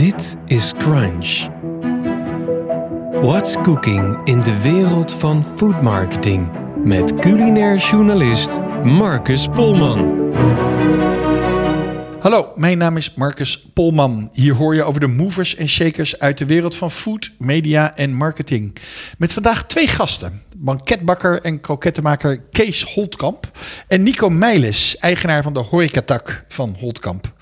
Dit is Crunch. What's cooking in de wereld van food marketing? Met culinair journalist Marcus Polman. Hallo, mijn naam is Marcus Polman. Hier hoor je over de movers en shakers uit de wereld van food, media en marketing. Met vandaag twee gasten. Banketbakker en krokettenmaker Kees Holtkamp. En Nico Meijles, eigenaar van de horecatak van Holtkamp.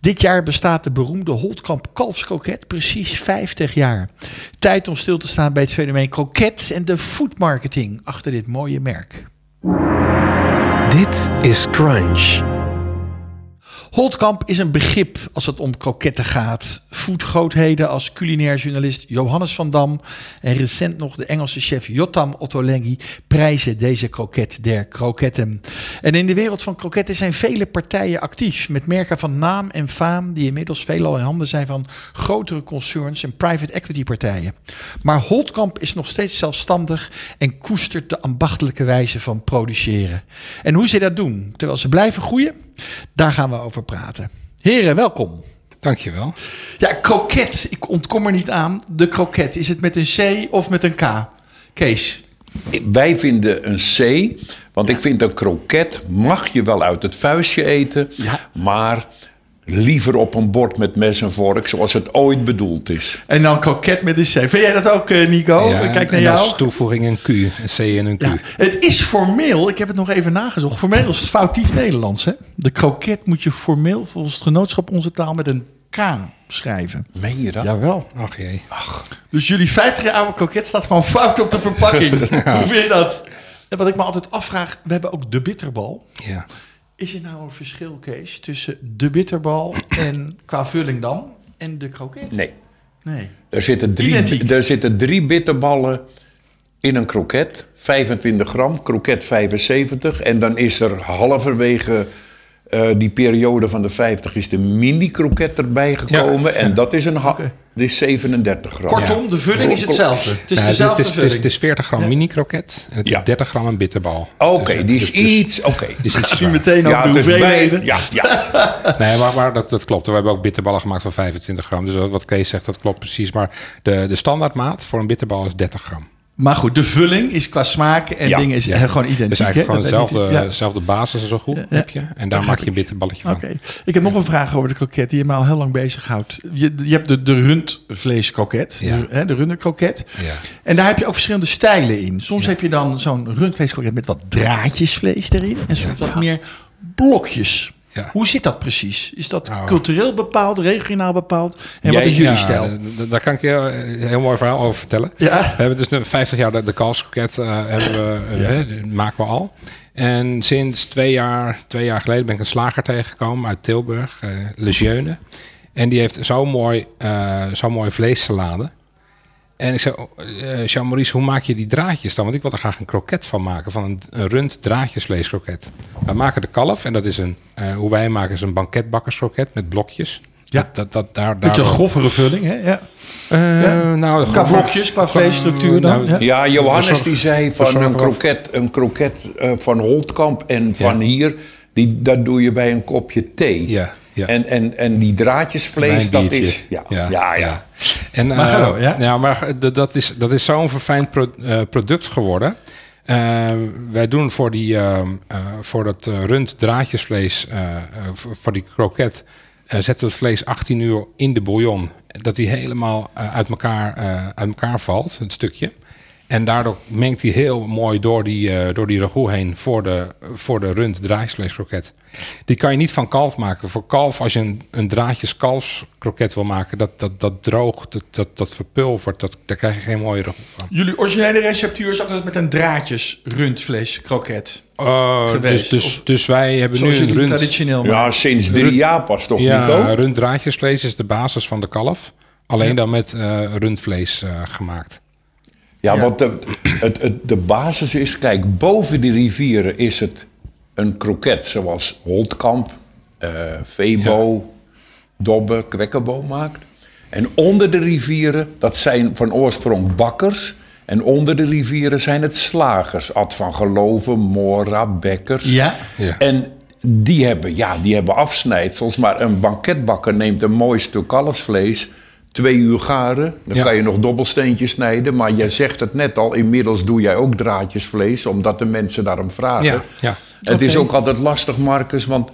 Dit jaar bestaat de beroemde Holtkamp kalfskroket precies 50 jaar. Tijd om stil te staan bij het fenomeen kroket en de foodmarketing achter dit mooie merk. Dit is Crunch. Holtkamp is een begrip als het om kroketten gaat. Foodgrootheden als culinair journalist Johannes van Dam en recent nog de Engelse chef Jotam Ottolenghi prijzen deze kroket der kroketten. En in de wereld van kroketten zijn vele partijen actief met merken van naam en faam die inmiddels veelal in handen zijn van grotere concerns en private equity partijen. Maar Holtkamp is nog steeds zelfstandig en koestert de ambachtelijke wijze van produceren. En hoe ze dat doen terwijl ze blijven groeien, daar gaan we over praten. Heren, welkom. Dankjewel. Ja, kroket. Ik ontkom er niet aan. De kroket. Is het met een C of met een K? Kees. Wij vinden een C, want ik vind een kroket mag je wel uit het vuistje eten, Ja. maar liever op een bord met mes en vork zoals het ooit bedoeld is. En dan kroket met een C. Vind jij dat ook, eh, Nico? Kijk naar en jou. als toevoeging een Q, een C en een Q. Ja, het is formeel, ik heb het nog even nagezocht. Formeel is het foutief Nederlands. Hè? De kroket moet je formeel volgens het genootschap Onze Taal met een K schrijven. Meen je dat? Jawel. Ach jee. Dus jullie 50 jaar oude kroket staat gewoon fout op de verpakking. Hoe vind je dat? En wat ik me altijd afvraag, we hebben ook de bitterbal. Ja. Is er nou een verschil, Kees, tussen de bitterbal en qua vulling dan en de kroket? Nee. Nee. Er zitten, Identiek. drie, er zitten drie bitterballen in een kroket. 25 gram, kroket 75. En dan is er halverwege eh, die periode van de 50 is de mini-kroket erbij gekomen. En dat is, een ha- die is 37 gram. Kortom, de vulling is hetzelfde. Het is Ja, is, dezelfde het, is, het, is, vulling. het is 40 gram mini-kroket en het Ja. is 30 gram een bitterbal. Oké, Dus, die dus- is iets... Oké. dus het is nu waar. meteen over de hoeveelheden. Ja, ja. Nee, maar, maar dat, dat klopt. We hebben ook bitterballen gemaakt van 25 gram. Dus wat Kees zegt, dat klopt precies. Maar de, de standaardmaat voor een bitterbal is 30 gram. Maar goed, de vulling is qua smaak en Ja, dingen is ja. gewoon identiek. Dus eigenlijk hè? gewoon Dat weet hetzelfde. Ja. dezelfde basis zo goed heb je. En daar maak je een bitterballetje van. Oké, ik heb nog een vraag over de kroket die je me al heel lang bezighoudt. Je, je hebt de, de rundvleeskroket, de, hè, de runderkroket. En daar heb je ook verschillende stijlen in. Soms heb je dan zo'n rundvleeskroket met wat draadjes vlees erin. En soms wat meer blokjes. Ja. Hoe zit dat precies? Is dat Nou, cultureel bepaald, regionaal bepaald? En wat is jullie Ja, stijl? daar kan ik je een heel mooi verhaal over vertellen. Ja. We hebben dus nu 50 jaar de, de eh, hebben we, eh, hè, maken we al. En sinds twee jaar, twee jaar geleden ben ik een slager tegengekomen uit Tilburg, eh Lejeune. En die heeft zo'n mooi, eh zo'n mooi vleessalade. En ik zei, eh Jean-Maurice, hoe maak je die draadjes dan? Want ik wil er graag een kroket van maken, van een, een rund draadjesvleeskroket. We maken de kalf en dat is een, eh, hoe wij maken, is een banketbakkerskroket met blokjes. Ja. Dat, dat, dat, daar, Beetje een grovere vulling, hè? Ja. eh, Ja. nou, Qua blokjes, qua vleesstructuur dan? Nou, Ja. Ja, Johannes die zei van een kroket, een kroket eh, van Holtkamp en van hier, die, dat doe je bij een kopje thee. Ja, ja. En, en, en die draadjesvlees, dat is... Ja, ja, ja. En, Maar eh, door, ja. maar d- dat is, dat is zo'n verfijnd pro- eh, product geworden. Eh, wij doen voor, die, eh, eh, voor dat eh, rund draadjesvlees, eh, eh, voor, die kroket, eh, zetten we het vlees 18 uur in de bouillon. Dat die helemaal eh, uit, elkaar, eh, uit elkaar valt, het stukje. En daardoor mengt hij heel mooi door die, eh door die ragout heen voor de, voor de rund draadjesvleeskroket. Die kan je niet van kalf maken. Voor kalf, als je een, een draadjes kalfskroket wil maken, dat, dat, dat droogt, dat, dat, dat verpulvert, dat, daar krijg je geen mooie ragout van. Jullie originele receptuur is altijd met een draadjes rundvleeskroket. Uh, Geweest, dus, dus, dus wij hebben Zoals nu een rund, traditioneel Ja, maken. sinds drie jaar pas toch, ja, Nico? rund draadjesvlees is de basis van de kalf. Alleen dan met eh, rundvlees eh, gemaakt. Ja, Ja. want de, het, het, de basis is, kijk, boven de rivieren is het een kroket zoals Holtkamp, eh Febo, Dobbe, Kwekkerbo maakt. En onder de rivieren, dat zijn van oorsprong bakkers. En onder de rivieren zijn het slagers. Ad van Geloven, Mora, Bekkers. Ja. Ja. En die hebben, ja, die hebben afsnijdsels. Maar een banketbakker neemt een mooi stuk kalfsvlees... twee uur garen. Dan Ja. kan je nog dobbelsteentjes snijden. Maar jij zegt het net al, inmiddels doe jij ook draadjesvlees... omdat de mensen daarom vragen. Ja, ja. Het is ook altijd lastig, Marcus, want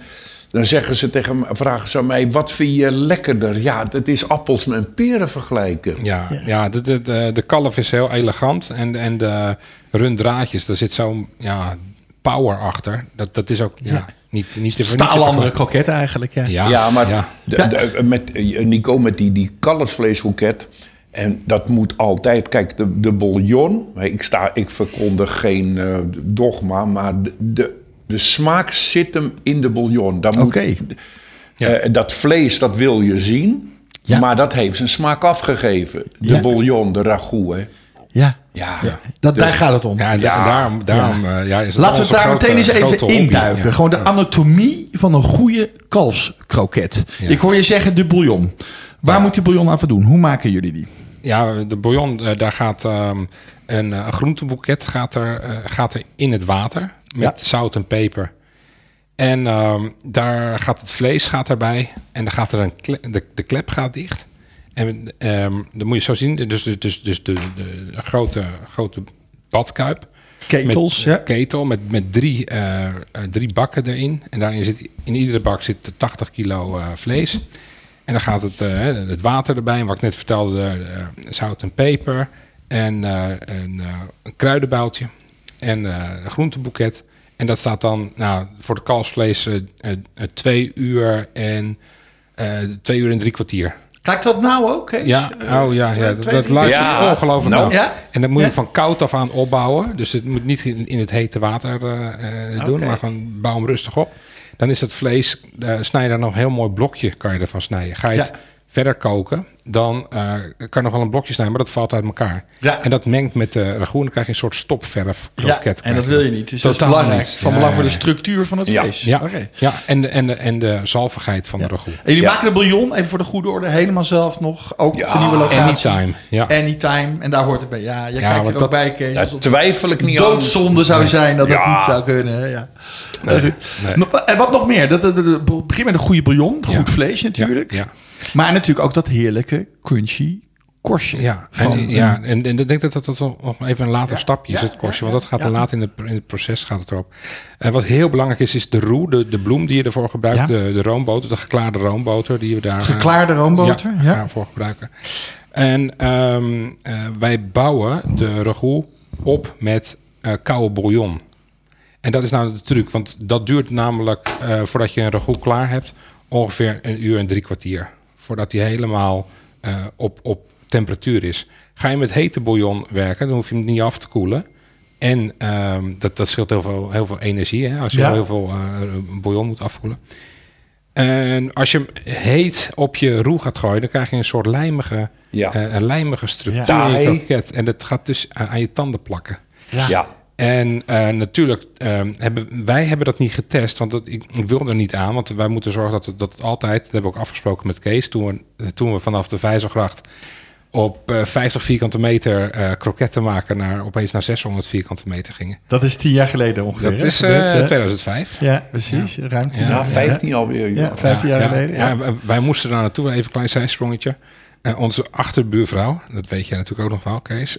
dan zeggen ze tegen me, vragen ze aan mij: wat vind je lekkerder? Ja, het is appels met peren vergelijken. Ja, ja. de, de, de, de kalf is heel elegant. En, en de runddraadjes, daar zit zo'n ja, power achter. Dat, dat is ook ja, niet, niet te andere kroket eigenlijk. Ja. Ja, Ja, maar ja. de- de- met, eh, Nico met die, die kalfsvleesroket. En dat moet altijd. Kijk, de, de bouillon. Ik, sta, ik verkondig geen eh, dogma, maar de, de, de smaak zit hem in de bouillon. Oké. Eh, dat vlees, dat wil je zien. Ja. Maar dat heeft zijn smaak afgegeven. De Ja. bouillon, de ragout. Hè. Ja. Ja. Dat, Dus- daar gaat het om. Ja, en da- Ja. daarom, daarom eh, ja, is het Laten we daar grote- meteen eens even induiken. Ja. Gewoon de anatomie van een goede kalfskroket. Ja. Ik hoor je zeggen de bouillon. Waar moet die bouillon aan voldoen? Hoe maken jullie die? Ja, de bouillon, eh, daar gaat ehm, een, eh, een groenteboeket gaat er, eh, gaat er in het water met Ja. zout en peper. En ehm, daar gaat het vlees gaat erbij en dan gaat er een kle- de, de klep gaat dicht. En ehm dan moet je zo zien, dus, dus, dus, dus de, de, de grote, grote badkuip. Ketels, met, ja. Ketel met, met drie, eh, eh, drie bakken erin. En daarin zit, in iedere bak zit 80 kilo eh, vlees. En dan gaat het, het water erbij. Wat ik net vertelde, zout en peper. En een, een kruidenboutje. En een groenteboeket. En dat staat dan nou, voor de kalfsvlees twee uur en twee uur en drie kwartier. Kijk dat nou ook, Kees? Ja, Eh, oh ja, ja dat, twee, dat Ja. je ongelooflijk Nou, ja. En dan moet je van koud af aan opbouwen. Dus het moet niet in, in het hete water eh, eh, doen, maar gewoon bouw hem rustig op. Dan is het vlees, eh snij je daar nog een heel mooi blokje, kan je ervan snijden. Ga je het. Verder koken, dan eh, kan je nog wel een blokje snijden, maar dat valt uit elkaar. Ja. En dat mengt met de ragout en dan krijg je een soort stopverf Ja, en dat wil je niet. Dus dat is belangrijk. niet. Van belang ja, voor de structuur van het Ja. vlees. Ja, Oké. ja en, de, en, de, en de zalvigheid van de ragout. En jullie Ja. maken de bouillon, even voor de goede orde, helemaal zelf nog. Ook de nieuwe locatie. Anytime, ja. Anytime. En daar hoort het bij. Ja, jij Ja, kijkt er ook dat- bij, Kees. Daar twijfel ik niet aan. doodzonde zou zijn dat dat Ja. niet zou kunnen. Ja. nee. En wat nog meer? Dat, dat, dat- begin met een goede bouillon. Goed Ja. vlees natuurlijk. Ja, ja. Maar natuurlijk ook dat heerlijke, crunchy korstje. Ja, en, ja en, en ik denk dat dat, nog even een later stapje is, ja, het korstje. want dat gaat er later in het, in het proces gaat het erop. En wat heel belangrijk is, is de roe, de, de bloem die je ervoor gebruikt. De, de roomboter, de geklaarde roomboter die we daar... eh, Geklaarde roomboter, ja. daarvoor gebruiken. En ehm, eh, wij bouwen de ragout op met eh, koude bouillon. En dat is nou de truc, want dat duurt namelijk, voordat je een ragout klaar hebt, ongeveer een uur en drie kwartier. Voordat die helemaal eh, op, op temperatuur is. Ga je met hete bouillon werken, dan hoef je hem niet af te koelen. En ehm, dat, dat scheelt heel veel, heel veel energie, hè, als je Ja. heel veel eh, bouillon moet afkoelen. En als je hem heet op je roe gaat gooien, dan krijg je een soort lijmige, Ja. eh, een lijmige structuur Ja. in je kroket. En dat gaat dus aan aan je tanden plakken. Ja. En eh, natuurlijk, ehm, hebben, wij hebben dat niet getest, want dat, ik, ik wil er niet aan. Want wij moeten zorgen dat het, dat het altijd, dat hebben we ook afgesproken met Kees, toen we, eh, toen we vanaf de Vijzelgracht op eh 50 vierkante meter eh kroketten maken naar opeens naar 600 vierkante meter gingen. Dat is tien jaar geleden ongeveer. Dat hè, is eh, gebeurd, hè? 2005. Ja, precies. Ruim tien Ja. jaar. Ja, 15 alweer. Ja, joh. 15 jaar ja, geleden. Ja, Ja. wij- wij moesten daar naartoe, even een klein zijsprongetje. Onze achterbuurvrouw, dat weet jij natuurlijk ook nog wel, Kees.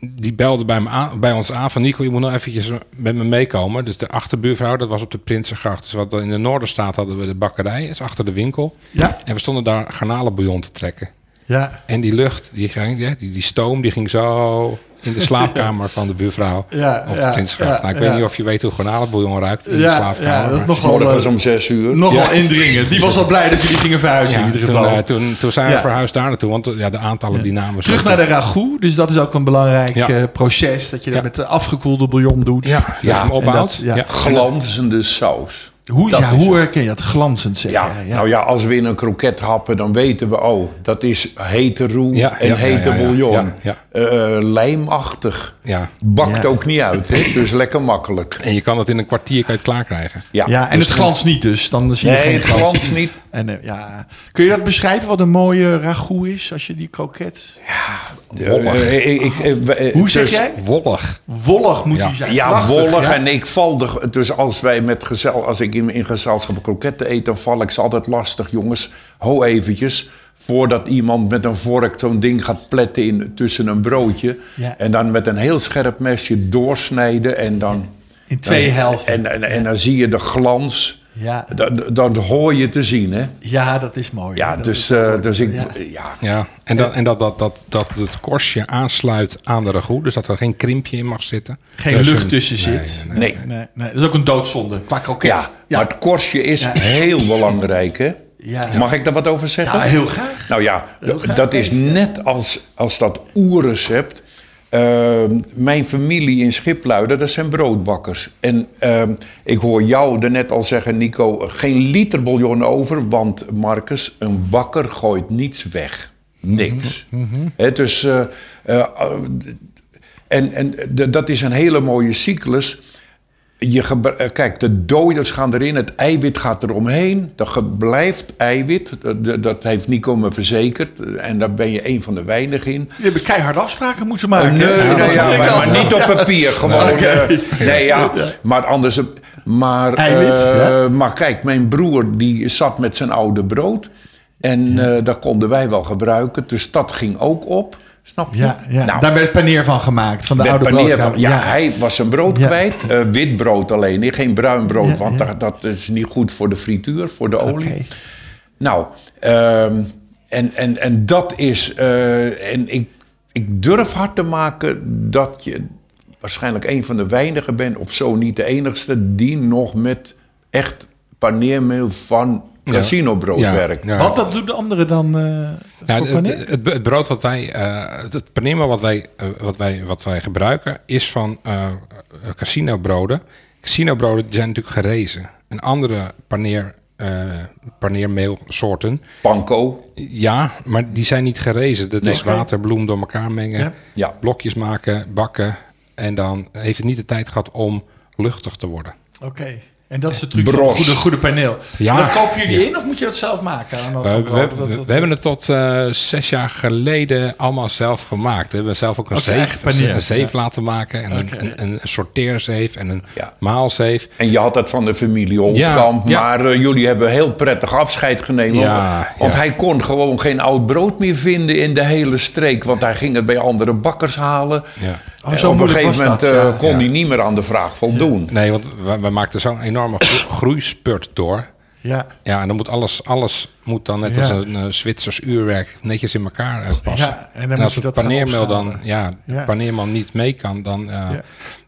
Die belde bij, me aan, bij ons aan van Nico, je moet nou eventjes met me meekomen. Dus de achterbuurvrouw, dat was op de Prinsengracht. Dus wat in de Noorderstaat hadden we de bakkerij, is achter de winkel. Ja. En we stonden daar garnalenbouillon te trekken. Ja. En die lucht, die, ging, die, die stoom, die ging zo in de slaapkamer van de buurvrouw Ja, op de ja, nou, ik ja. weet niet of je weet hoe garnalenbouillon ruikt in de Ja, slaapkamer. ja, dat is nogal, eh, om 6 uur. nogal Ja. indringend. Die was al blij dat jullie gingen verhuizen Ja, in ieder toen, geval. eh, toen, toen zijn we Ja. verhuisd daar naartoe, want ja, de aantallen die namen... Terug naar de ragout. Dus dat is ook een belangrijk Ja. eh, proces. Dat je dat met de afgekoelde bouillon doet. Ja, ja, opbouwt. en dat- ja. ja. Glanzende saus. Hoe, Dat ja, hoe herken je dat? Glanzend zeggen. Ja, nou ja, als we in een kroket happen, dan weten we, oh, dat is hete roe Ja, en ja, hete ja, ja, ja. bouillon. Ja, ja. Eh, lijmachtig. Ja. Bakt Ja. ook niet uit, hè? dus lekker makkelijk. En je kan het in een kwartier kan je het klaar krijgen. Ja, Ja, en dus het glans niet dus. Dan zie je Nee, geen het glans. glans niet. En, eh, ja. Kun je dat beschrijven wat een mooie ragout is als je die kroket... Wollig. Eh, ik- ik- eh, eh, Hoe zeg dus- jij? Wollig. Wollig moet Ja. hij zijn. Ja, Prachtig, wollig. ja. En ik val er, dus als wij met gezel, als ik in, in gezelschap kroketten eet, dan val ik ze altijd lastig, jongens. Ho eventjes. Voordat iemand met een vork zo'n ding gaat pletten in, tussen een broodje. Ja. En dan met een heel scherp mesje doorsnijden. En dan. In twee dan- helften. En, en, en dan zie je de glans. Ja. Dan, dan hoor je te zien, hè? Ja, dat is mooi. Ja, dus, eh, dus ik. Ja. Ja. Ja, en, dat, en dat, dat, dat, dat het korstje aansluit aan de ragout. Dus dat er geen krimpje in mag zitten. Geen Dus lucht een- tussen zit. nee. Nee. Nee, nee, dat is ook een doodzonde qua kroket. Ja, maar het korstje is Ja. heel belangrijk, hè? Ja. Mag ik daar wat over zeggen? Ja, heel graag. Nou ja, graag, dat is net als, als dat oerrecept. Ehm, mijn familie in Schipluiden, dat zijn broodbakkers. En ehm, ik hoor jou er net al zeggen, Nico, geen liter bouillon over. Want Marcus, een bakker gooit niets weg. Niks. Hè, dus, eh, eh, en en d- dat is een hele mooie cyclus. Je eh, kijk, de dooiers gaan erin, het eiwit gaat eromheen. Er ge- blijft eiwit, dat- dat- dat heeft Nico me verzekerd. En daar ben je een van de weinigen in. Je hebt keiharde afspraken moeten maken. nee, Dat ja, maar, niet op papier, gewoon. Eh, nee, ja, maar anders... Maar, Eiwit, eh, maar kijk, mijn broer die zat met zijn oude brood. En eh, dat konden wij wel gebruiken. Dus dat ging ook op, snap je? Ja, ja. Nou, daar werd paneer van gemaakt, van de oude van, ja, hij was zijn brood Ja. kwijt. eh, wit brood alleen, nee, geen bruin brood. Ja, want ja. Dat, dat is niet goed voor de frituur, voor de olie. Oké. Nou, ehm, en, en, en dat is... eh, en ik, ik durf hard te maken dat je waarschijnlijk een van de weinigen bent... of zo niet de enigste die nog met echt paneermeel van casinobrood Ja, werkt. ja. Wat, wat doen de anderen dan eh Ja, voor het, paneer? het, het brood wat wij, eh, het- het paneermeel wat wij, eh, wat wij, wat wij gebruiken is van eh casino broden. Casino broden die zijn natuurlijk gerezen. Een andere paneer, eh paneermeelsoorten, Panko. ja, maar die zijn niet gerezen. Dat is water, bloem door elkaar mengen, Ja. Ja. blokjes maken, bakken. En dan heeft het niet de tijd gehad om luchtig te worden. Oké. En dat is de truc van een goede, goede paneel. Ja. Dat kopen jullie in of moet je dat zelf maken? Aan dat We, soort we, brood? we- Dat- dat- we hebben het tot eh, zes jaar geleden allemaal zelf gemaakt. We hebben zelf ook een zeef, paneer, een zeef ja. laten maken. En een, een, een sorteerzeef en een Ja. maalzeef. En je had het van de familie Holtkamp. Ja, ja. Maar eh, jullie hebben heel prettig afscheid genomen. Ja, want ja. hij kon gewoon geen oud brood meer vinden in de hele streek. Want hij ging het bij andere bakkers halen. Ja. Oh, En zo op een gegeven moment dat, eh, ja. kon Ja. hij niet meer aan de vraag voldoen. Nee, want we, we maakten zo'n enorme gro- groeispurt door. Ja. Ja, en dan moet alles, alles moet dan net Ja. als een eh, Zwitsers uurwerk netjes in elkaar eh, passen. Ja, en dan moet als je het paneermeel dan, ja, Ja. paneermeel niet mee kan, dan, eh, Ja.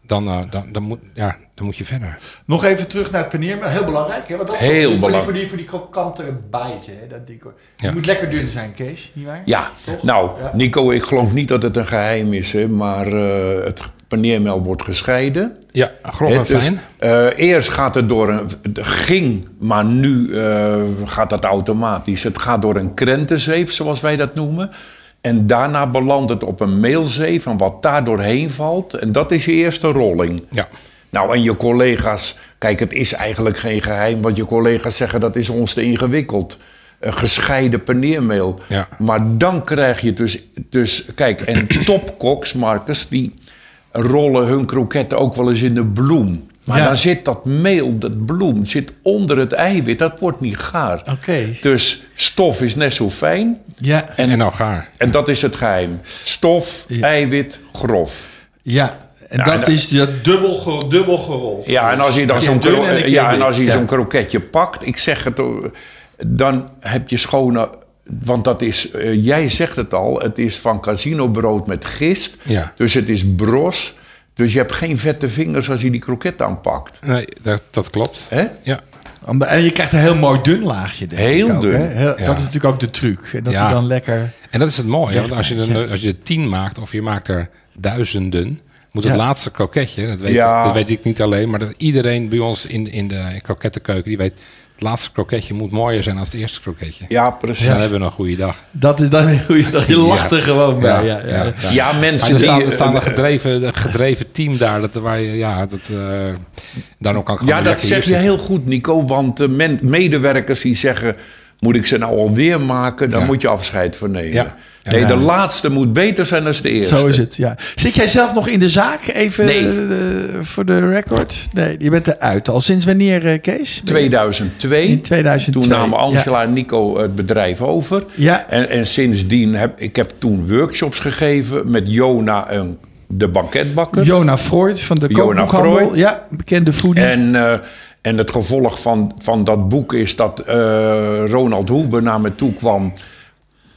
dan, eh, dan, dan, moet, ja, dan moet je verder. Nog even terug naar het paneermeel. Heel belangrijk. Hè? Want dat is Heel voor die- belangrijk. Voor die, voor die krokante bijten. Hè? Dat die, Ja. moet lekker dun zijn, Kees. Niet waar? Ja, Toch? nou, Ja. Nico, ik geloof niet dat het een geheim is. Hè, maar eh, het paneermel wordt gescheiden. Ja, grof en is- fijn. eh, eerst gaat het door een. het ging, maar nu eh, gaat dat automatisch. Het gaat door een krentenzeef, zoals wij dat noemen. En daarna belandt het op een meelzeef. En wat daar doorheen valt, en dat is je eerste rolling. Ja. Nou, en je collega's, kijk, het is eigenlijk geen geheim, want je collega's zeggen dat is ons te ingewikkeld. Een gescheiden paneermeel. Ja. Maar dan krijg je dus, dus kijk, en topkoks, Marcus, die rollen hun kroketten ook wel eens in de bloem. Maar Ja. dan zit dat meel, dat bloem, zit onder het eiwit, dat wordt niet gaar. Oké. Dus stof is net zo fijn. Ja. En, en nou gaar. En dat is het geheim. Stof, Ja. eiwit, grof. Ja. En dat en- is dat dubbel, ge- dubbel gerold. Ja, en als je dan zo'n ja, en als je Ja. zo'n kroketje pakt, ik zeg het, eh, dan heb je schone. Want dat is, eh, jij zegt het al, het is van casinobrood met gist. Ja. Dus het is bros. Dus je hebt geen vette vingers als je die kroket aanpakt. Nee, dat, dat klopt. Hè? Ja. En je krijgt een heel mooi dun laagje. Denk Heel ik ook, dun. hè? Heel- Ja. Dat is natuurlijk ook de truc. En dat Ja. hij dan lekker... En dat is het mooie. Want als je, Ja. er, als je er tien maakt of je maakt er duizenden... moet het Ja. laatste kroketje, dat weet, Ja. dat weet ik niet alleen... maar dat iedereen bij ons in, in de krokettenkeuken... die weet, het laatste kroketje moet mooier zijn dan het eerste kroketje. Ja, precies. dan Ja, hebben we een goede dag. Dat is dan een goede dag. Je lacht er gewoon bij. Ja, ja, ja. mensen er die... staan, er staan een gedreven, een gedreven team daar... Dat, waar je, ja, dat, eh daarom kan ik gewoon Ja, dat zeg je zitten. heel goed, Nico. Want de medewerkers die zeggen... moet ik ze nou alweer maken? Dan Ja. moet je afscheid van nemen. Ja. Nee, de laatste moet beter zijn dan de eerste. Zo is het, ja. Zit jij zelf nog in de zaak? Even Nee. eh, voor de record. Nee, je bent eruit. Al sinds wanneer, eh, Kees? Ben je- 2002. In 2002. Toen namen Angela en Nico het bedrijf over. Ja. En, en sindsdien heb ik heb toen workshops gegeven met Jona en de banketbakker. Jona Freud van de Jona. Freud. Ja, bekende foodie. En, eh, en het gevolg van, van dat boek is dat eh, Ronald Hoebe naar me toe kwam.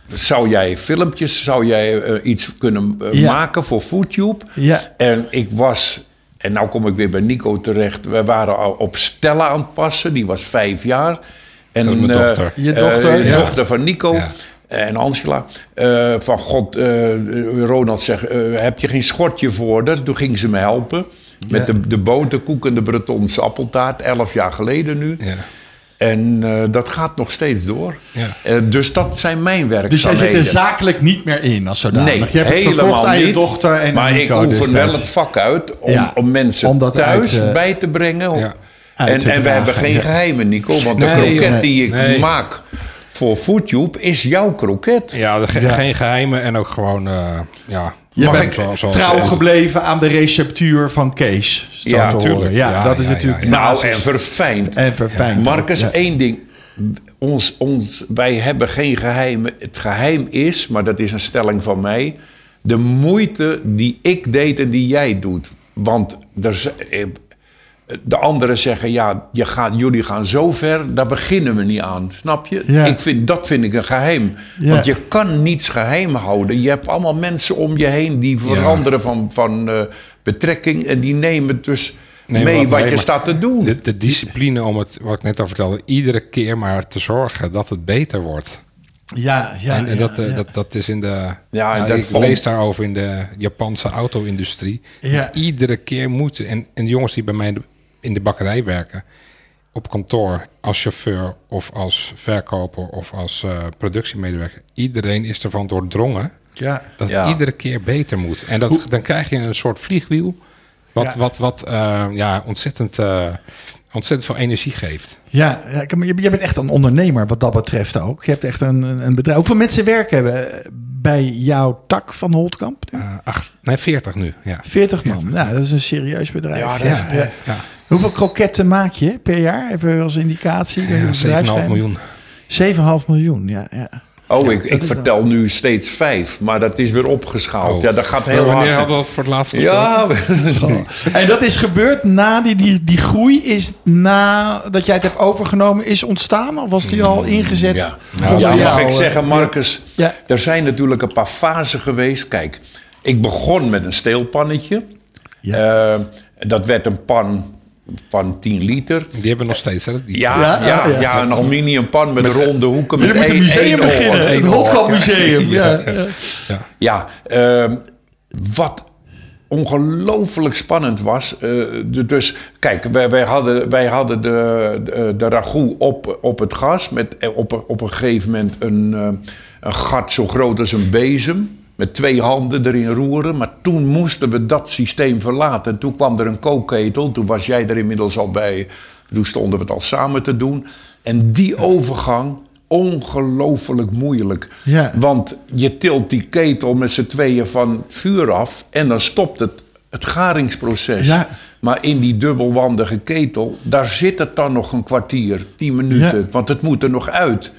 Zou jij filmpjes, zou jij eh, iets kunnen eh, Ja. maken voor FoodTube? Ja. En ik was, en nou kom ik weer bij Nico terecht. We waren al op Stella aan het passen, die was vijf jaar. En, Dat is mijn dochter. Je dochter, ja. dochter van Nico. En Angela, eh, van God, eh, Ronald zegt, eh, heb je geen schortje voor haar? Toen ging ze me helpen. Met de, de boterkoek en de Bretonse appeltaart, elf jaar geleden nu. Ja. En eh, dat gaat nog steeds door. Ja. Eh, dus dat zijn mijn dus jij werkzaamheden. zit er zakelijk niet meer in als zodanig. Nee, je hebt het helemaal verkocht aan je dochter en maar ik oefen wel het vak uit om, Ja, om mensen om dat thuis uit, eh, bij te brengen. Ja. En, te en we hebben geen geheimen, Nico. Want de Nee, kroket nee, die ik nee. maak voor FoodTube is jouw kroket. Ja, er ge- Ja. geen geheimen en ook gewoon, eh, ja... Je Mag bent ik trouw gebleven aan de receptuur van Kees. Ja, te tuurlijk. horen. Ja, Ja, dat is natuurlijk ja, ja. Nou, en verfijnd. en verfijnd. Marcus, Ja. één ding. Ons, ons, wij hebben geen geheimen. Het geheim is, maar dat is een stelling van mij... de moeite die ik deed en die jij doet. Want er, eh, de anderen zeggen... ja, je gaat, jullie gaan zo ver, daar beginnen we niet aan. Snap je? Ja. Ik vind, dat vind ik een geheim. Ja. Want je kan niets geheim houden. Je hebt allemaal mensen om je heen... die veranderen van, van eh, betrekking... en die nemen dus Nee, mee maar- wat nee, je staat te doen. De, de discipline om het, wat ik net al vertelde, iedere keer maar te zorgen dat het beter wordt. Ja, ja, en en ja, dat, eh, ja. dat, dat is in de. Ja, en nou, dat ik valt- lees daarover in de Japanse auto-industrie. Ja. Dat iedere keer moeten. En, en de jongens die bij mij in de, bakkerij werken, op kantoor, als chauffeur of als verkoper of als eh, productiemedewerker, iedereen is ervan doordrongen Ja. dat Ja. het iedere keer beter moet. En dat, dan krijg je een soort vliegwiel. Wat, Ja. wat, wat eh, ja, ontzettend, eh, ontzettend veel energie geeft. Ja, je- jij bent echt een ondernemer wat dat betreft ook. Je hebt echt een, een bedrijf. Hoeveel mensen werken bij jouw tak van Holtkamp? Eh, acht, nee, 40 nu. Ja. 40 man. Ja, dat is een serieus bedrijf. Ja, dat is- Ja. Ja, Hoeveel kroketten maak je per jaar? Even als indicatie. Ja, of het 7,5 bedrijfsgeheim- miljoen. 7,5 miljoen, ja. ja. Oh, ik, ik wel- vertel nu steeds vijf, maar dat is weer opgeschaald. Oh. Ja, dat gaat Maar heel Wanneer hard. hadden we dat voor het laatst? Ja, En dat is gebeurd na die, die, die groei is nadat jij het hebt overgenomen is ontstaan? Of was die al ingezet? ja. onder ja mag ik zeggen, Marcus, Ja. er zijn natuurlijk een paar fasen geweest. Kijk, ik begon met een steelpannetje. Eh, dat werd een pan van 10 liter. Die hebben we nog steeds. Hè? Die, Ja, Ja, ja, ja. ja, een aluminiumpan met ronde hoeken. Je Met moet een museum beginnen. Het oor. Holtkamp Museum. Ja. Ja. ja. Ja, ehm, wat ongelooflijk spannend was. eh, de- dus kijk, wij, wij hadden, wij hadden de, de, de ragout op, op het gas. Met eh, op, een- op een gegeven moment een, eh, een gat zo groot als een bezem. Met twee handen erin roeren. Maar toen moesten we dat systeem verlaten. En toen kwam er een kookketel. Toen was jij er inmiddels al bij. Toen stonden we het al samen te doen. En die overgang, ongelooflijk moeilijk. Ja. Want je tilt die ketel met z'n tweeën van het vuur af en dan stopt het, het garingsproces. Ja. Maar in die dubbelwandige ketel, daar zit het dan nog een kwartier, tien minuten. Ja. Want het moet er nog uit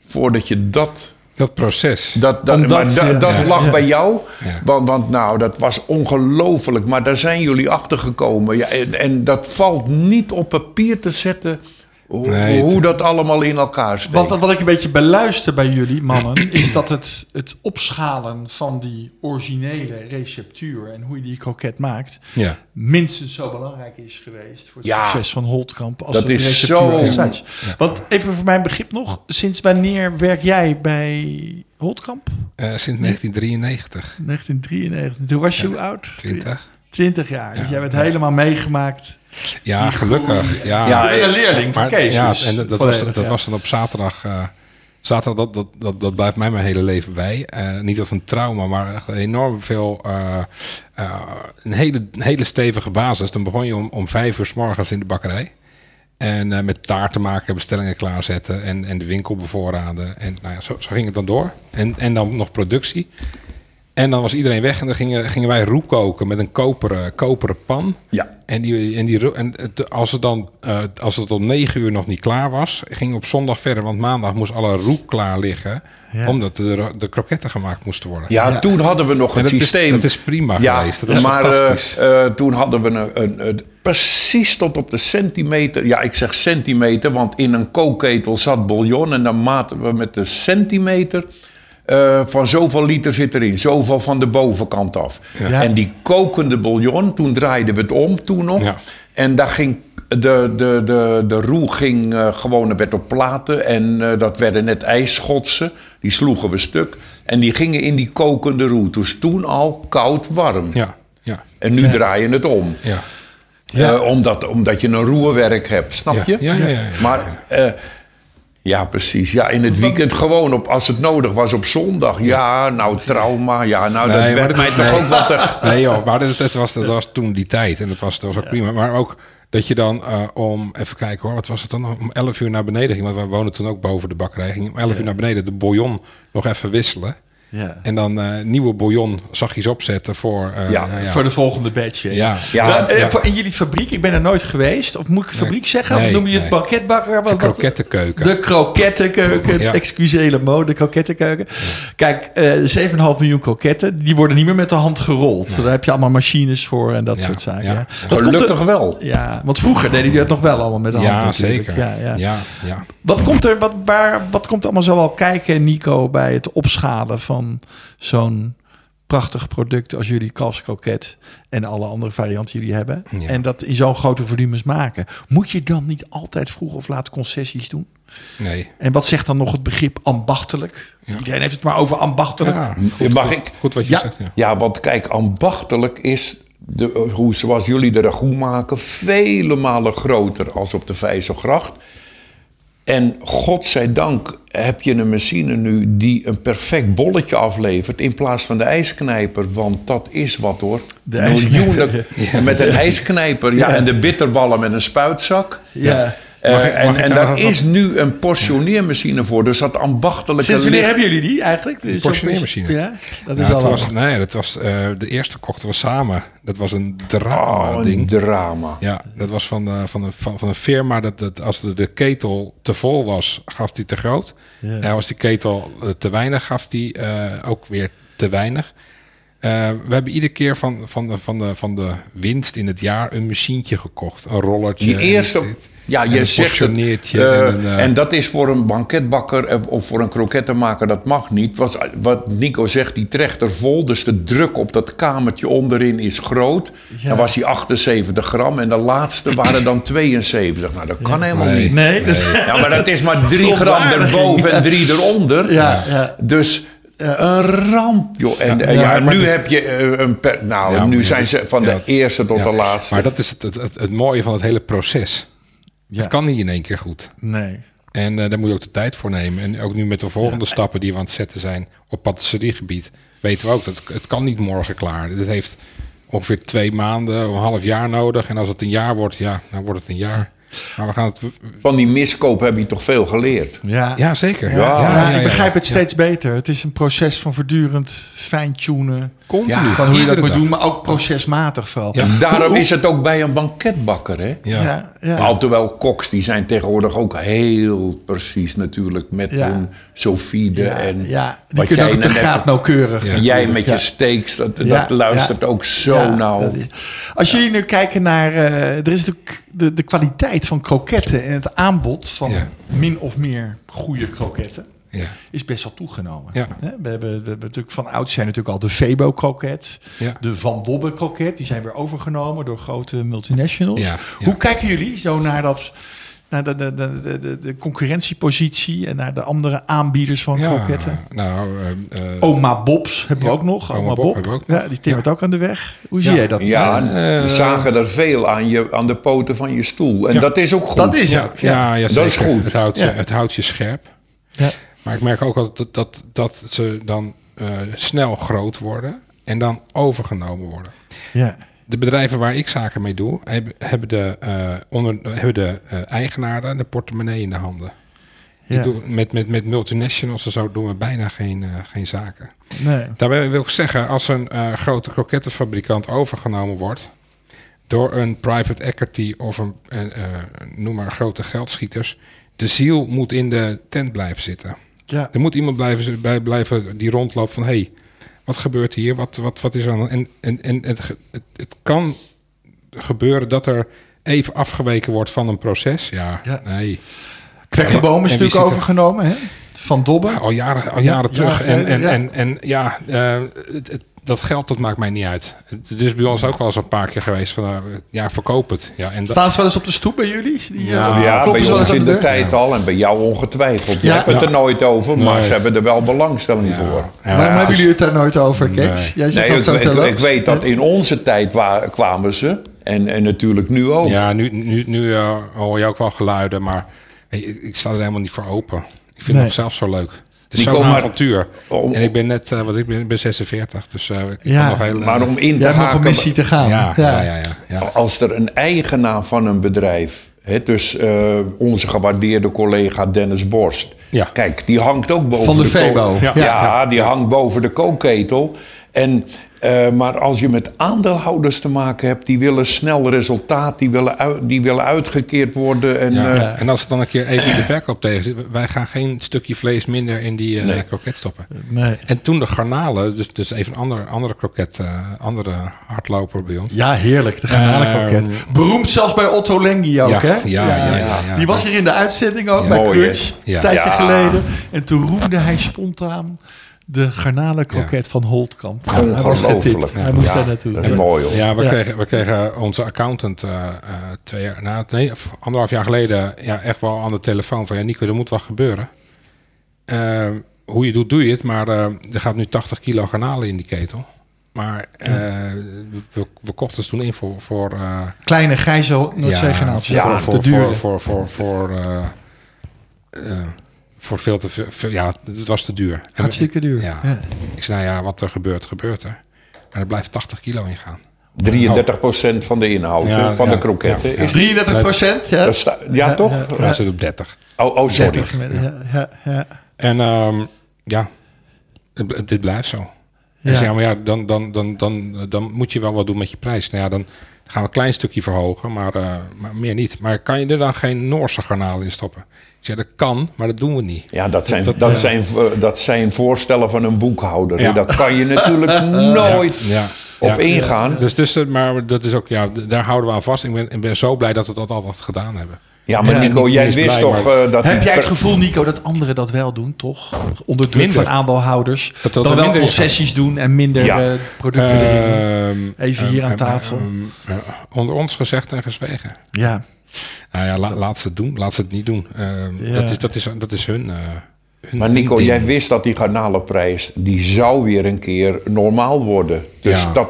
voordat je dat... Dat proces. Dat, dat, Omdat, maar da- ja, dat ja, lag ja. bij jou. Want, want nou, dat was ongelooflijk. Maar daar zijn jullie achter gekomen. En dat valt niet op papier te zetten hoe, Nee, hoe dat allemaal in elkaar steekt. Want wat ik een beetje beluister bij jullie mannen, is dat het, het opschalen van die originele receptuur en hoe je die kroket maakt, Ja. minstens zo belangrijk is geweest voor het Ja. succes van Holtkamp als Dat is receptuur zo-. Want even voor mijn begrip nog, sinds wanneer werk jij bij Holtkamp? Eh, sinds 1993. 1993. Toen was je hoe oud? 20. 20 jaar. Dus jij hebt helemaal meegemaakt. Ja, gelukkig. Ja, Ja, Je bent een leerling van Maar, Kees. ja, dus en dat, was, dat ja. was dan op zaterdag. eh, zaterdag, dat, dat, dat, dat blijft mij mijn hele leven bij. Eh, niet als een trauma, maar echt enorm veel. eh, eh, een hele, een hele stevige basis. Dan begon je om, om vijf uur s morgens in de bakkerij. En eh, met taarten maken, bestellingen klaarzetten en, en de winkel bevoorraden. En nou ja, zo, zo ging het dan door. En, en dan nog productie. En dan was iedereen weg en dan gingen, gingen wij roe koken met een koperen, koperen pan. Ja. En, die, en, die, en het- als, het dan, eh, als het om negen uur nog niet klaar was, ging op zondag verder. Want maandag moest alle roe klaar liggen. Ja. Omdat de, de kroketten gemaakt moesten worden. Ja, toen hadden we nog En een dat is- systeem. dat is prima ja, geweest. Dat is maar eh, eh, toen hadden we een, een, een- precies tot op de centimeter. Ja, ik zeg centimeter, want in een kookketel zat bouillon en dan maten we met de centimeter. Eh, van zoveel liter zit erin, zoveel van de bovenkant af. Ja. En die kokende bouillon, toen draaiden we het om, toen nog. Ja. En daar ging de, de, de, de roe ging eh, gewoon, er werd op platen. En eh, dat werden net ijsschotsen. Die sloegen we stuk. En die gingen in die kokende roe. Dus toen al koud warm. Ja, ja, En nu draai je het om. ja. Eh, omdat, omdat je een roerwerk hebt, snap Ja, je? ja, ja, ja, ja. Maar eh, ja, precies. Ja, in het weekend gewoon op, als het nodig was op zondag. Ja, nou trauma. Ja, nou dat Nee, werd dat- mij toch nee. ook wat te... Nee joh, maar dat, dat was, dat was toen die tijd. En dat was, dat was ook prima. Maar ook dat je dan eh, om, even kijken hoor, wat was het dan? Om 11 uur naar beneden ging. Want we woonden toen ook boven de bakkerij. Ging om 11 uur naar beneden de bouillon nog even wisselen. Ja. En dan eh, nieuwe bouillon zachtjes opzetten voor... eh, Ja, nou Voor de volgende batch. hè? Ja. Ja, eh, ja. in jullie fabriek, ik ben er nooit geweest. Of moet ik fabriek zeggen? of Nee, noem je het nee. banketbakker? Wat, De krokettenkeuken. De krokettenkeuken. Ja. De krokettenkeuken. Kijk, eh 7,5 miljoen kroketten. Die worden niet meer met de hand gerold. Daar heb je allemaal machines voor en dat Ja, soort zaken. ja. Ja. Dat komt Gelukkig er- wel. Ja, want vroeger deden die dat nog wel allemaal met de hand. ja, zeker. Ja, ja. ja, ja. Wat komt er, wat, waar, wat komt er allemaal zo al kijken, Nico, bij het opschalen van zo'n prachtig product als jullie kalfskroket en alle andere varianten die jullie hebben. Ja. En dat in zo'n grote volumes maken. Moet je dan niet altijd vroeg of laat concessies doen? Nee. En wat zegt dan nog het begrip ambachtelijk? Iedereen heeft het maar over ambachtelijk. Ja, Mag ik? goed wat je Ja. zegt. Ja. Ja, want kijk, ambachtelijk is de, hoe, zoals jullie de ragout maken, vele malen groter als op de Vijzelgracht. En godzijdank heb je een machine nu die een perfect bolletje aflevert in plaats van de ijsknijper. Want dat is wat hoor. De Miljoenen- Met een ijsknijper, ja, en de bitterballen met een spuitzak. Ja. Mag ik- mag en en daar wat- is nu een portioneermachine voor. Dus dat ambachtelijke Sinds wanneer licht- hebben jullie die eigenlijk? De portioneermachine. Ja, dat is al was, nee, dat was, eh, de eerste kochten we samen. Dat was een drama Oh, drama. Ja, dat was van, eh, van, een, van, van een firma dat, dat als de, de ketel te vol was, gaf die te groot. Ja. En als die ketel eh, te weinig, gaf die eh, ook weer te weinig. Eh, we hebben iedere keer van, van, de, van, de, van de winst in het jaar een machientje gekocht. Een rollertje. Die en eerste, dit, ja, en je een zegt het. eh, en een, eh, en dat is voor een banketbakker of voor een krokettenmaker, dat mag niet. Wat, wat Nico zegt, die trechter vol, dus de druk op dat kamertje onderin is groot. Ja. Dan was die 78 gram en de laatste waren dan 72. Nou, dat kan helemaal Nee. niet. Nee, dat- Ja, maar dat is maar 3 gram erboven ja. en 3 eronder. Ja, ja. Dus een ramp, joh. En Ja, eh, ja, ja, maar nu dit- heb je eh, een... Per, nou, Ja, nu zijn dit- ze van ja, de eerste tot ja. de laatste. Maar dat is het, het, het, het mooie van het hele proces. Ja. Het kan niet in één keer goed. Nee. En eh, daar moet je ook de tijd voor nemen. En ook nu met de volgende stappen die we aan het zetten zijn op patisseriegebied, weten we ook dat het kan niet morgen klaar. Dit heeft ongeveer twee maanden, een half jaar nodig. En als het een jaar wordt, ja, dan wordt het een jaar. Maar we gaan het. Van die miskoop heb je toch veel geleerd. Ja, Ja, zeker. Ja, ja, ja, ik begrijp ja. het steeds beter. Het is een proces van voortdurend fine-tunen. Continu. Ja, Van hoe je dat moet doen, maar ook procesmatig vooral. Ja. Daarom is het ook bij een banketbakker, hè? Ja. Ja, ja. Alhoewel koks, die zijn tegenwoordig ook heel precies natuurlijk met Ja. hun sofide ja, en ja, die wat ook jij de net- graad nauwkeurig. Ja. Jij met Ja. je steaks, dat, dat luistert ook zo nauw. Als jullie nu kijken naar... eh, er is natuurlijk de, de kwaliteit van kroketten en het aanbod van min of meer goede kroketten Ja. is best wel toegenomen. Ja. We, hebben, we hebben natuurlijk van oud zijn natuurlijk al de Febo kroket, Ja. de Van Dobbe kroket, die zijn weer overgenomen door grote multinationals. Hoe kijken jullie zo naar dat naar de, de, de, de, concurrentiepositie en naar de andere aanbieders van Ja, kroketten? nou, eh, eh, Oma Bobs hebben we ook nog. Oma Oma, Bob ja, nog. die timmert Ja. ook aan de weg. Hoe zie Ja. jij dat? Ja, Eh, we zagen er veel aan, je, aan de poten van je stoel. En Ja. dat is ook goed. Dat is ja, ook. ja, Dat is goed. Het houdt, het houdt je scherp. Ja. Maar ik merk ook altijd dat, dat, dat ze dan eh, snel groot worden en dan overgenomen worden. Ja. De bedrijven waar ik zaken mee doe, hebben, de, eh, onder, hebben de eh, eigenaren de portemonnee in de handen. Ja. Ik doe, met, met, met multinationals en zo doen we bijna geen, eh, geen zaken. Nee. Daarbij wil ik zeggen, als een grote krokettenfabrikant overgenomen wordt door een private equity of een, noem maar grote geldschieters, de ziel moet in de tent blijven zitten. Ja. Er moet iemand blijven, bij blijven die rondloopt van, hé, hey, wat gebeurt hier? Wat, wat, wat is er aan? En, en, en het, het, het kan gebeuren dat er even afgeweken wordt van een proces. Ja, Ja. nee. Kwekkenboom is natuurlijk er- overgenomen, hè? Van Dobben. Al jaren, al Ja, jaren ja, terug. En, en, ja. en, en ja, eh, het, het- dat geld dat maakt mij niet uit. Het is bij ons ook wel eens een paar keer geweest van, eh, ja, verkoop het. Ja, en dat- Staan ze wel eens op de stoep bij jullie? Die, Ja, eh, Ja, kloppen bij ze wel eens ons in de tijd al en bij jou ongetwijfeld. Je Ja. hebt het er nooit over, maar Nee. ze hebben er wel belangstelling voor. Waarom het hebben jullie het daar nooit over, Kees? Jij zegt Nee, dat ik, zo ik, ik weet dat in onze tijd wa- kwamen ze. En, en natuurlijk nu ook. Ja, nu, nu, nu eh, hoor je ook wel geluiden, maar ik, ik sta er helemaal niet voor open. Ik vind Nee. het zelf zo leuk. Het is zo'n avontuur. Om- en ik ben net, eh, wat ik ben, ben 46, dus eh, ik Ja, kan nog heel... Maar om in te nog een haken, missie te gaan. ja, ja, ja, ja, ja. als er een eigenaar van een bedrijf, hè, dus eh, onze gewaardeerde collega Dennis Borst, Ja. kijk, die hangt ook boven Van de. Ja, Ja. die hangt boven de kookketel. En, eh, maar als je met aandeelhouders te maken hebt, die willen snel resultaat, die willen, uit- die willen uitgekeerd worden. En, Ja, eh, En als het dan een keer even in de verkoop tegen zit, wij gaan geen stukje vlees minder in die eh Nee. kroket stoppen. Nee. En toen de garnalen, dus, dus even een andere, andere kroket, eh, andere hardloper bij ons. Ja, heerlijk. De garnalenkroket. Beroemd zelfs bij Otto Lengi ook, Ja, hè? ja, ja, ja, ja. Die was hier in de uitzending ook Ja. bij Mooi? Crunch. Ja. Een tijdje Ja. geleden. En toen roemde hij spontaan de garnalenkroket van Holtkamp. hij was getipt. Hij moest Ja, daar naartoe. Dat is mooi hoor. Ja, we, Ja. Kregen, we kregen onze accountant eh, eh, twee jaar, nou, nee, anderhalf jaar geleden ja, echt wel aan de telefoon van ja, Nico, er moet wat gebeuren. Eh, hoe je doet, doe je het, maar eh, er gaat nu 80 kilo garnalen in die ketel. Maar eh, we, we kochten ze toen in voor, voor eh, Kleine grijze ja, Ja, voor, de voor, voor, voor, voor, voor, eh, eh, voor veel te veel, ja, het was te duur. Hartstikke duur. Ja. Ja. Ik zei, nou ja, wat er gebeurt, gebeurt er. Maar er blijft 80 kilo in gaan. 33% van de inhoud Ja, van ja, de kroketten. ja, ja. Is, 33 procent, ja. dat sta- ja, toch? Hij zit op 30. Oh, oh, sorry. 30 met- ja, ja, ja. En ehm, ja, het, het- dit blijft zo. Ja. Dus maar ja, dan, dan, dan, dan, dan moet je wel wat doen met je prijs. Nou ja, dan gaan we een klein stukje verhogen, maar, eh, maar meer niet. Maar kan je er dan geen Noorse garnaal in stoppen? Zeg, dat kan, maar dat doen we niet. Ja, dat zijn, Dat, dat, eh, zijn, dat zijn voorstellen van een boekhouder. Ja. Daar kan je natuurlijk nooit Ja, op ja. ingaan. Dus, dus, maar dat is ook, ja, daar houden we aan vast. Ik ben, ik ben zo blij dat we dat altijd gedaan hebben. Ja, maar Ja, Nico, jij wist blij, toch maar- eh, dat... Heb jij het gevoel, Nico, dat anderen dat wel doen, toch? Onder druk Minder. van aandeelhouders. Dat dat dan wel concessies doen en minder Ja. eh, producten. Ehm, Even hier ehm, aan tafel. ehm, ehm, onder ons gezegd en gezwegen. Ja. Nou ja, la- laat ze het doen, laat ze het niet doen. Ehm, Ja. dat, is, dat, is, dat is hun. eh, hun Maar Nico, ding. jij wist dat die garnalenprijs... die zou weer een keer normaal worden. Dus Ja. dat...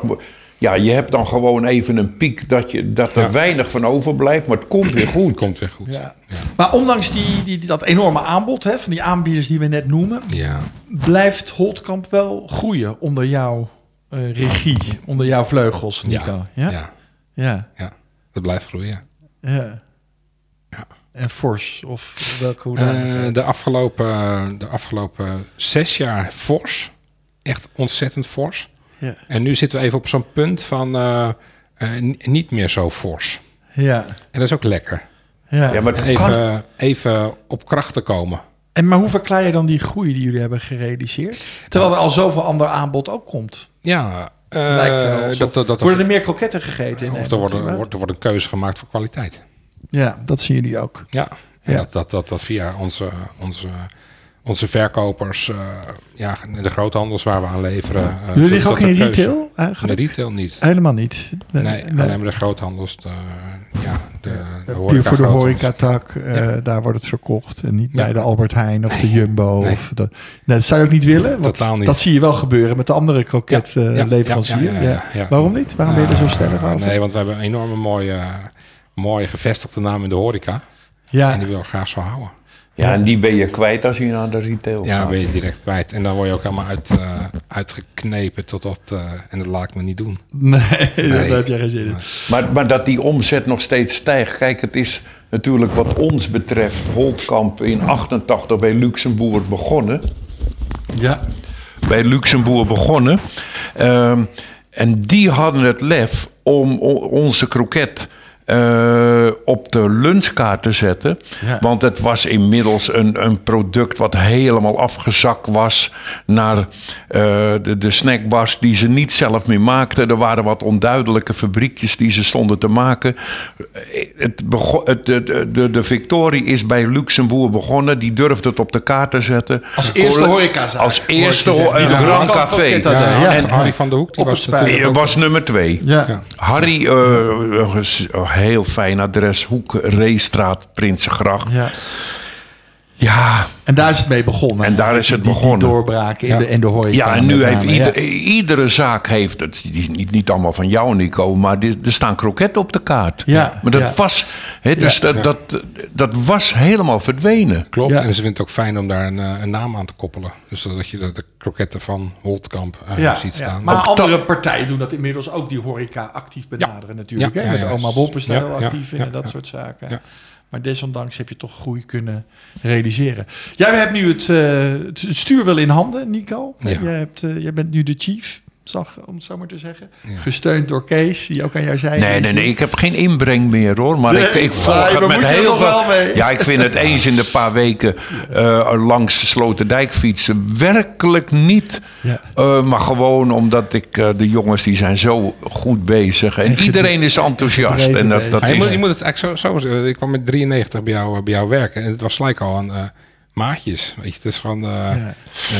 Ja, je hebt dan gewoon even een piek dat, je, dat er Ja. weinig van overblijft, maar het komt weer goed. Komt weer goed. Ja. Maar ondanks die, die, dat enorme aanbod hè, van die aanbieders die we net noemen, Ja. blijft Holtkamp wel groeien onder jouw eh, regie, onder jouw vleugels, Nico. Ja. Ja. Ja. Ja. ja. ja. Dat blijft groeien. Ja. Ja. En fors of welke hoe Eh, de, afgelopen, de afgelopen zes jaar fors. Echt ontzettend fors. ja. En nu zitten we even op zo'n punt van eh, eh, niet meer zo fors. Ja. En dat is ook lekker. Ja. Ja, maar En het kan, even, even op kracht te komen. En maar hoe verklaar je dan die groei die jullie hebben gerealiseerd? Terwijl er al zoveel ander aanbod ook komt. Ja, Lijkt wel alsof- dat, dat, dat, Worden er meer kroketten gegeten in of er wordt, wordt, er wordt een keuze gemaakt voor kwaliteit. Ja, dat zien jullie ook. Ja, Ja. Dat, dat, dat, dat via onze, onze, onze verkopers, eh, ja, de groothandels waar we aan leveren. eh, Jullie liggen ook in retail In eigenlijk? de retail niet. Helemaal niet. Nee, alleen maar de groothandels. De, ja, de, de Puur voor de horecatak, eh daar wordt het verkocht. En niet bij de Albert Heijn of de Jumbo. Of de, dat zou je ook niet willen. Want Totaal niet. Dat zie je wel gebeuren met de andere kroketleverancier. ja. Waarom niet? Waarom ben je er zo Ah, stellig over? Nee, want we hebben een enorme mooie, mooie gevestigde naam in de horeca. ja, En die wil ik graag zo houden. Ja, en die ben je kwijt als je naar de retail Ja, gaat. ben je direct kwijt. En dan word je ook helemaal uit, eh, uitgeknepen tot op de... En dat laat ik me niet doen. Nee, daar heb jij geen zin in. Maar, maar dat die omzet nog steeds stijgt. Kijk, het is natuurlijk wat ons betreft Holtkamp in 88 bij Luxemburg begonnen. Ja. Bij Luxemburg begonnen. Ehm, en die hadden het lef om onze kroket eh, op de lunchkaart te zetten. Ja. Want het was inmiddels een, een product wat helemaal afgezakt was naar eh, de, de snackbars die ze niet zelf meer maakten. Er waren wat onduidelijke fabriekjes die ze stonden te maken. Eh, Het het, de, de, de, de Victorie is bij Luxemburg begonnen. Die durfde het op de kaart te zetten. Als eerste horecazaak, Als hoor ik je eerste een de Grand Café. Ja, ja. Harry- Harry van der Hoek, die was het was nummer twee. Ja. Harry, eh, heel fijn adres. Hoek, Reestraat, Prinsengracht. ja. Ja, En daar is het mee begonnen. En daar is Die- het die- begonnen. Die doorbraak in, Ja. de, in de horeca. ja en nu heeft name, ieder- ja. iedere zaak heeft het. Die is niet, niet allemaal van jou, Nico, maar dit- er staan kroketten op de kaart. Ja, Maar dat ja. was, hè, dus dat, dat, dat was helemaal verdwenen. Klopt. Ja. En ze vinden het ook fijn om daar een, eh, een naam aan te koppelen. Dus dat je de, de kroketten van Holtkamp eh, Ja, ziet ja. staan. Maar andere partijen doen dat inmiddels ook, die horeca actief benaderen natuurlijk. Ja, hè? ja, Met ja. oma Bob is daar Ja, heel ja, actief in ja, en dat ja. soort zaken. Maar desondanks heb je toch groei kunnen realiseren. Jij hebt nu het, eh, het stuur wel in handen, Nico. Ja. Jij, hebt, eh, jij bent nu de chief, zag, om het zo maar te zeggen. Gesteund door Kees, die ook aan jou zei. Nee, nee, nee, ik heb geen inbreng meer hoor. Maar Nee, ik, ik volg het met heel veel. wel mee. Ja, ik vind het eens in de paar weken eh, langs de Sloterdijk fietsen werkelijk niet. Ja. Eh, maar gewoon omdat ik eh, de jongens die zijn zo goed bezig. En, iedereen is enthousiast. En dat, dat je, is. moet, je moet het eigenlijk zo, zo zeggen. Ik kwam met 93 bij jou, bij jou werken. En het was gelijk al een eh, maatjes. Weet je, het is gewoon eh, eh,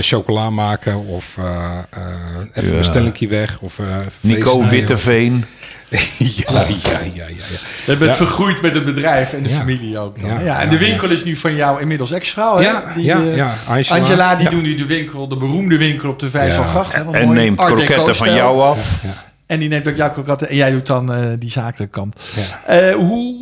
chocola maken of eh, eh, even Ja. een bestellingje weg. Of, eh, Nico Witteveen. ja, ja, ja, ja, ja. Je bent Ja. vergroeid met het bedrijf en de Ja. familie ook. Dan. Ja, Ja, en ja, de winkel is nu van jou inmiddels ex-vrouw. hè? Ja, die, ja, eh, ja, Angela. Die Ja. doen nu de winkel, de beroemde winkel op de Vijzelgracht. En neemt kroketten van jou af. En die neemt ook jouw kroketten. En jij doet dan eh, die zakelijke kant. Ja. Eh, hoe,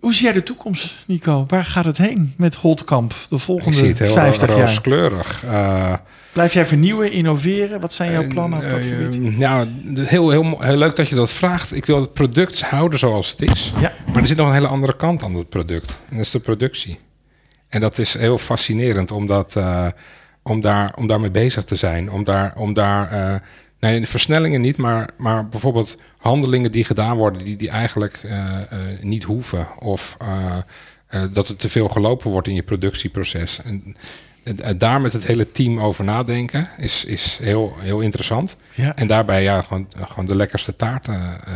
hoe, zie jij de toekomst, Nico? Waar gaat het heen met Holtkamp de Ik volgende zie het heel 50 jaar? rooskleurig. Eh, Blijf jij vernieuwen, innoveren? Wat zijn jouw plannen op dat Eh, gebied? Ja, heel, heel, mo- heel leuk dat je dat vraagt. Ik wil het product houden zoals het is. Ja. Maar er zit nog een hele andere kant aan het product. En dat is de productie. En dat is heel fascinerend om, dat, eh, om, daar, om daarmee bezig te zijn. Om daar, om daar eh, nee, versnellingen niet, maar, maar bijvoorbeeld handelingen die gedaan worden die, die eigenlijk eh, eh, niet hoeven. Of eh, dat er te veel gelopen wordt in je productieproces. En, en- daar met het hele team over nadenken is, is heel, heel interessant. Ja. En daarbij ja, gewoon, gewoon de lekkerste taarten eh,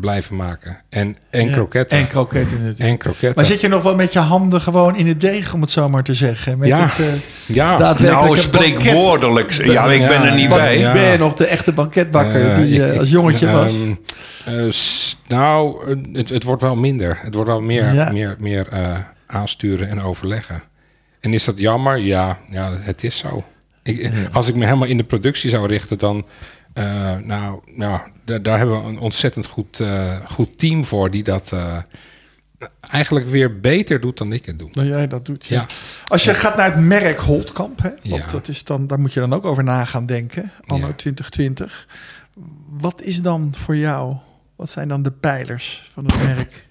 blijven maken. En, en Ja, kroketten. En kroketten. En kroketten. Maar zit je nog wel met je handen gewoon in het deeg, om het zo maar te zeggen? Met Ja. het, eh, ja, daadwerkelijke Nou, spreekwoordelijk. Ja, ik ben er niet bij. ja. Ben je nog de echte banketbakker die je ik- als ik- jongetje was? ehm, eh, nou, het, het wordt wel minder. Het wordt wel meer, Ja. meer, meer eh, aansturen en overleggen. En is dat jammer? Ja, ja het is zo. Ik, Als ik me helemaal in de productie zou richten, dan... eh, nou, ja, daar, hebben we een ontzettend goed, goed team voor... die dat eigenlijk weer beter doet dan ik het doe. Nou jij dat doet, ja. Ja. Als je gaat naar het merk Holtkamp, hè, want Ja. dat is dan, daar moet je dan ook over na gaan denken, anno Ja. 2020. Wat is dan voor jou, wat zijn dan de pijlers van het merk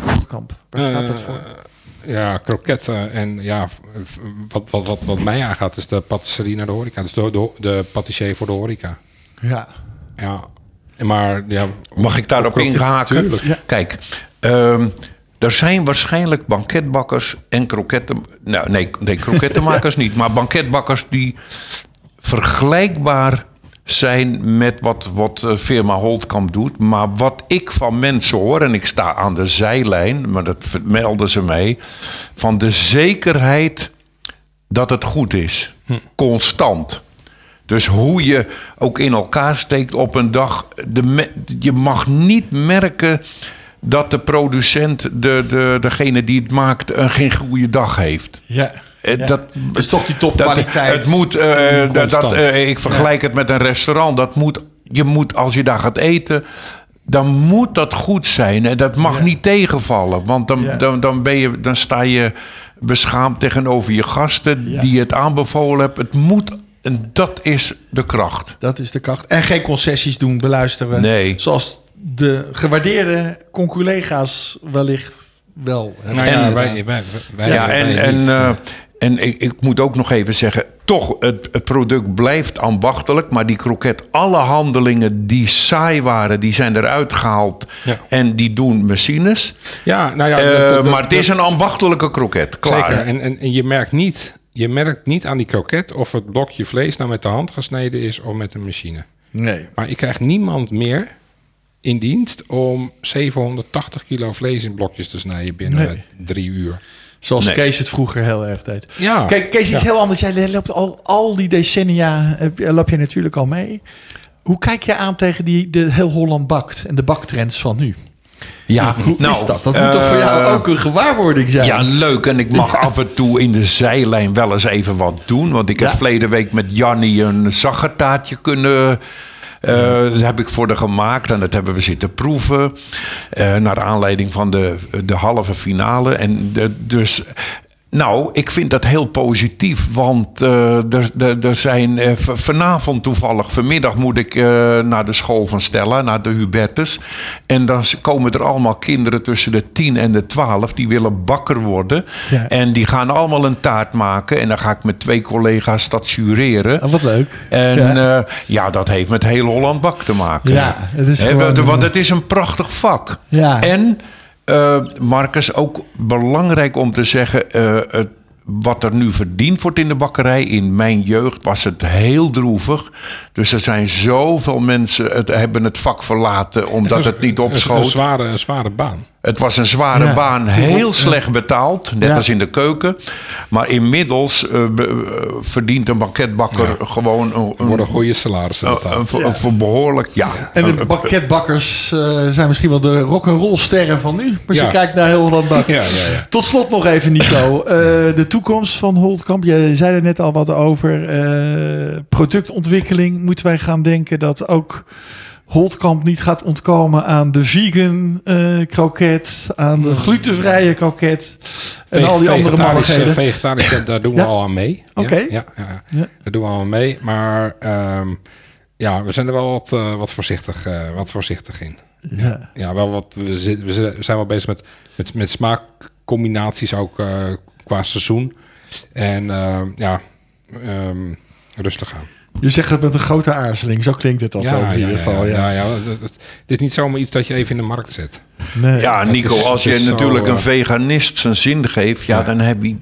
Holtkamp? Waar staat dat voor? Eh, Ja, kroketten en ja, wat, wat, wat, wat mij aangaat is de patisserie naar de horeca. Dus de, de, de patissier voor de horeca. Ja, Ja, maar ja... Mag ik daarop? Tuurlijk. Ja. Kijk, ehm, er zijn waarschijnlijk banketbakkers en kroketten... Nou, nee, nee krokettenmakers niet. Maar banketbakkers die vergelijkbaar zijn met wat, wat eh, firma Holtkamp doet. Maar wat ik van mensen hoor, en ik sta aan de zijlijn... maar dat vermelden ze mij... van de zekerheid dat het goed is. Constant. Dus hoe je ook in elkaar steekt op een dag. De je mag niet merken dat de producent, de, de, degene die het maakt, een geen goede dag heeft. ja. Eh, ja. dat- dus toch die Dat, topkwaliteit. het moet, eh, dat, eh, ik vergelijk het met een restaurant. Dat moet, je moet, als je daar gaat eten, dan moet dat goed zijn. En dat mag Ja. niet tegenvallen. Want dan, Ja. dan, dan, ben je, dan sta je beschaamd tegenover je gasten Ja. die het aanbevolen hebben. Het moet, en dat is de kracht. Dat is de kracht. En geen concessies doen, beluisteren. Nee. Zoals de gewaardeerde conculega's wellicht wel Nou ja, wij, wij, wij, Ja, wij en, en, en ik, ik moet ook nog even zeggen, toch, het, het product blijft ambachtelijk, maar die kroket, alle handelingen die saai waren, die zijn eruit gehaald Ja. en die doen machines. ja, nou ja, Eh, dat- dat- maar het is een ambachtelijke kroket, klaar. Zeker. En, en, en je merkt niet, je merkt niet aan die kroket of het blokje vlees nou met de hand gesneden is of met een machine. Nee. Maar ik krijg niemand meer in dienst om 780 kilo vlees in blokjes te snijden binnen Nee. drie uur. Zoals Nee. Kees het vroeger heel erg deed. Ja. Kijk, Kees is Ja. heel anders. Jij loopt al, al die decennia, loop je natuurlijk al mee. Hoe kijk je aan tegen die de heel Holland bakt en de baktrends van nu? Ja, Hoe nou, is dat? Dat moet toch voor jou eh, ook een gewaarwording zijn? Ja, leuk. En ik mag af en toe in de zijlijn wel eens even wat doen. Want ik heb verleden week met Jannie een zaggertaartje kunnen... eh, dat heb ik voor haar gemaakt en dat hebben we zitten proeven. eh, naar aanleiding van de, de halve finale. En de, dus... Nou, ik vind dat heel positief, want eh, er, er, er zijn eh, vanavond toevallig, vanmiddag moet ik eh, naar de school van Stella, naar de Hubertus. En dan komen er allemaal kinderen tussen de 10 en de 12 die willen bakker worden. Ja. En die gaan allemaal een taart maken. En dan ga ik met twee collega's dat jureren. Ah, wat leuk. En Ja. ja. dat heeft met heel Holland bak te maken. Ja, het is gewoon, want- het is een prachtig vak. Ja. En, eh Marcus, ook belangrijk om te zeggen... eh, het, wat er nu verdiend wordt in de bakkerij... in mijn jeugd was het heel droevig. Dus er zijn zoveel mensen... Het, hebben het vak verlaten omdat het, was niet een- Een, opschoot. zware, een zware baan. Het was een zware Ja. baan, heel slecht betaald, net Ja. als in de keuken. Maar inmiddels eh, be- eh, verdient een banketbakker gewoon een, een, worden goede salarissen een, een- een behoorlijk. Ja, En Een- de banketbakkers eh, zijn misschien wel de rock'n'roll sterren van nu. Als Ja. je kijkt naar heel Bak. Ja, ja, ja. Tot slot nog even, Nico. Eh, de toekomst van Holtkamp. Je zei er net al wat over. Eh, productontwikkeling. Moeten wij gaan denken dat ook Holtkamp niet gaat ontkomen aan de vegan eh kroket, aan de glutenvrije kroket en al die andere Vegetarische- malligheden. Vegetarische, daar doen Ja. we al aan mee. Oké. Ja, ja, ja. Ja. daar doen we al aan mee. Maar ehm, ja, we zijn er wel wat, eh, wat, voorzichtig, eh, wat voorzichtig in. Ja. Ja, wel wat, we, zit- we zi- zijn wel bezig met, met, met smaakcombinaties ook eh, qua seizoen. En ehm, ja, ehm, rustig aan. Je zegt het met een grote aarzeling. Zo klinkt het altijd in ieder geval. Ja, ja, ja, het, het- het is niet zomaar iets dat je even in de markt zet. Nee. ja Nico, is- als je zo, natuurlijk een eh, veganist zijn zin geeft, ja, dan heb je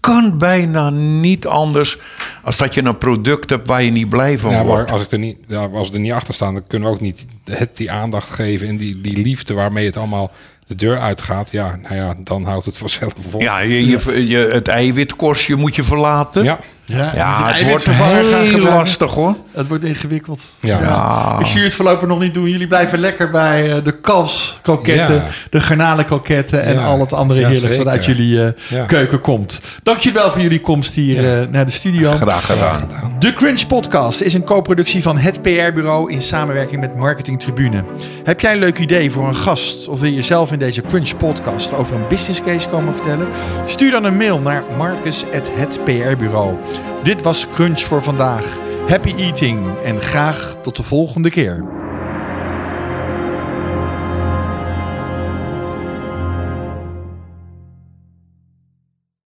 kan bijna niet anders als dat je een product hebt waar je niet blij van Ja, maar wordt. als, ik er niet, ja, als we er niet achter staan, dan kunnen we ook niet het die aandacht geven en die, die liefde waarmee het allemaal de deur uitgaat. Ja, nou ja, dan houdt het vanzelf op. Ja, je, je, je- het eiwitkorstje moet je verlaten. ja. Ja, het wordt heel lastig hoor. Het wordt ingewikkeld. Ja. Ja. Ik zie het voorlopig nog niet doen. Jullie blijven lekker bij eh, de kalfskroketten, Ja. de garnalenkroketten en al het andere heerlijks wat uit jullie eh, keuken komt. Dankjewel voor jullie komst hier eh, naar de studio. Graag gedaan. De Crunch Podcast is een co-productie van het PR-bureau in samenwerking met Marketing Tribune. Heb jij een leuk idee voor een gast of wil je zelf in deze Crunch Podcast over een business case komen vertellen? Stuur dan een mail naar marcus@hetprbureau. Dit was Crunch voor vandaag. Happy eating en graag tot de volgende keer.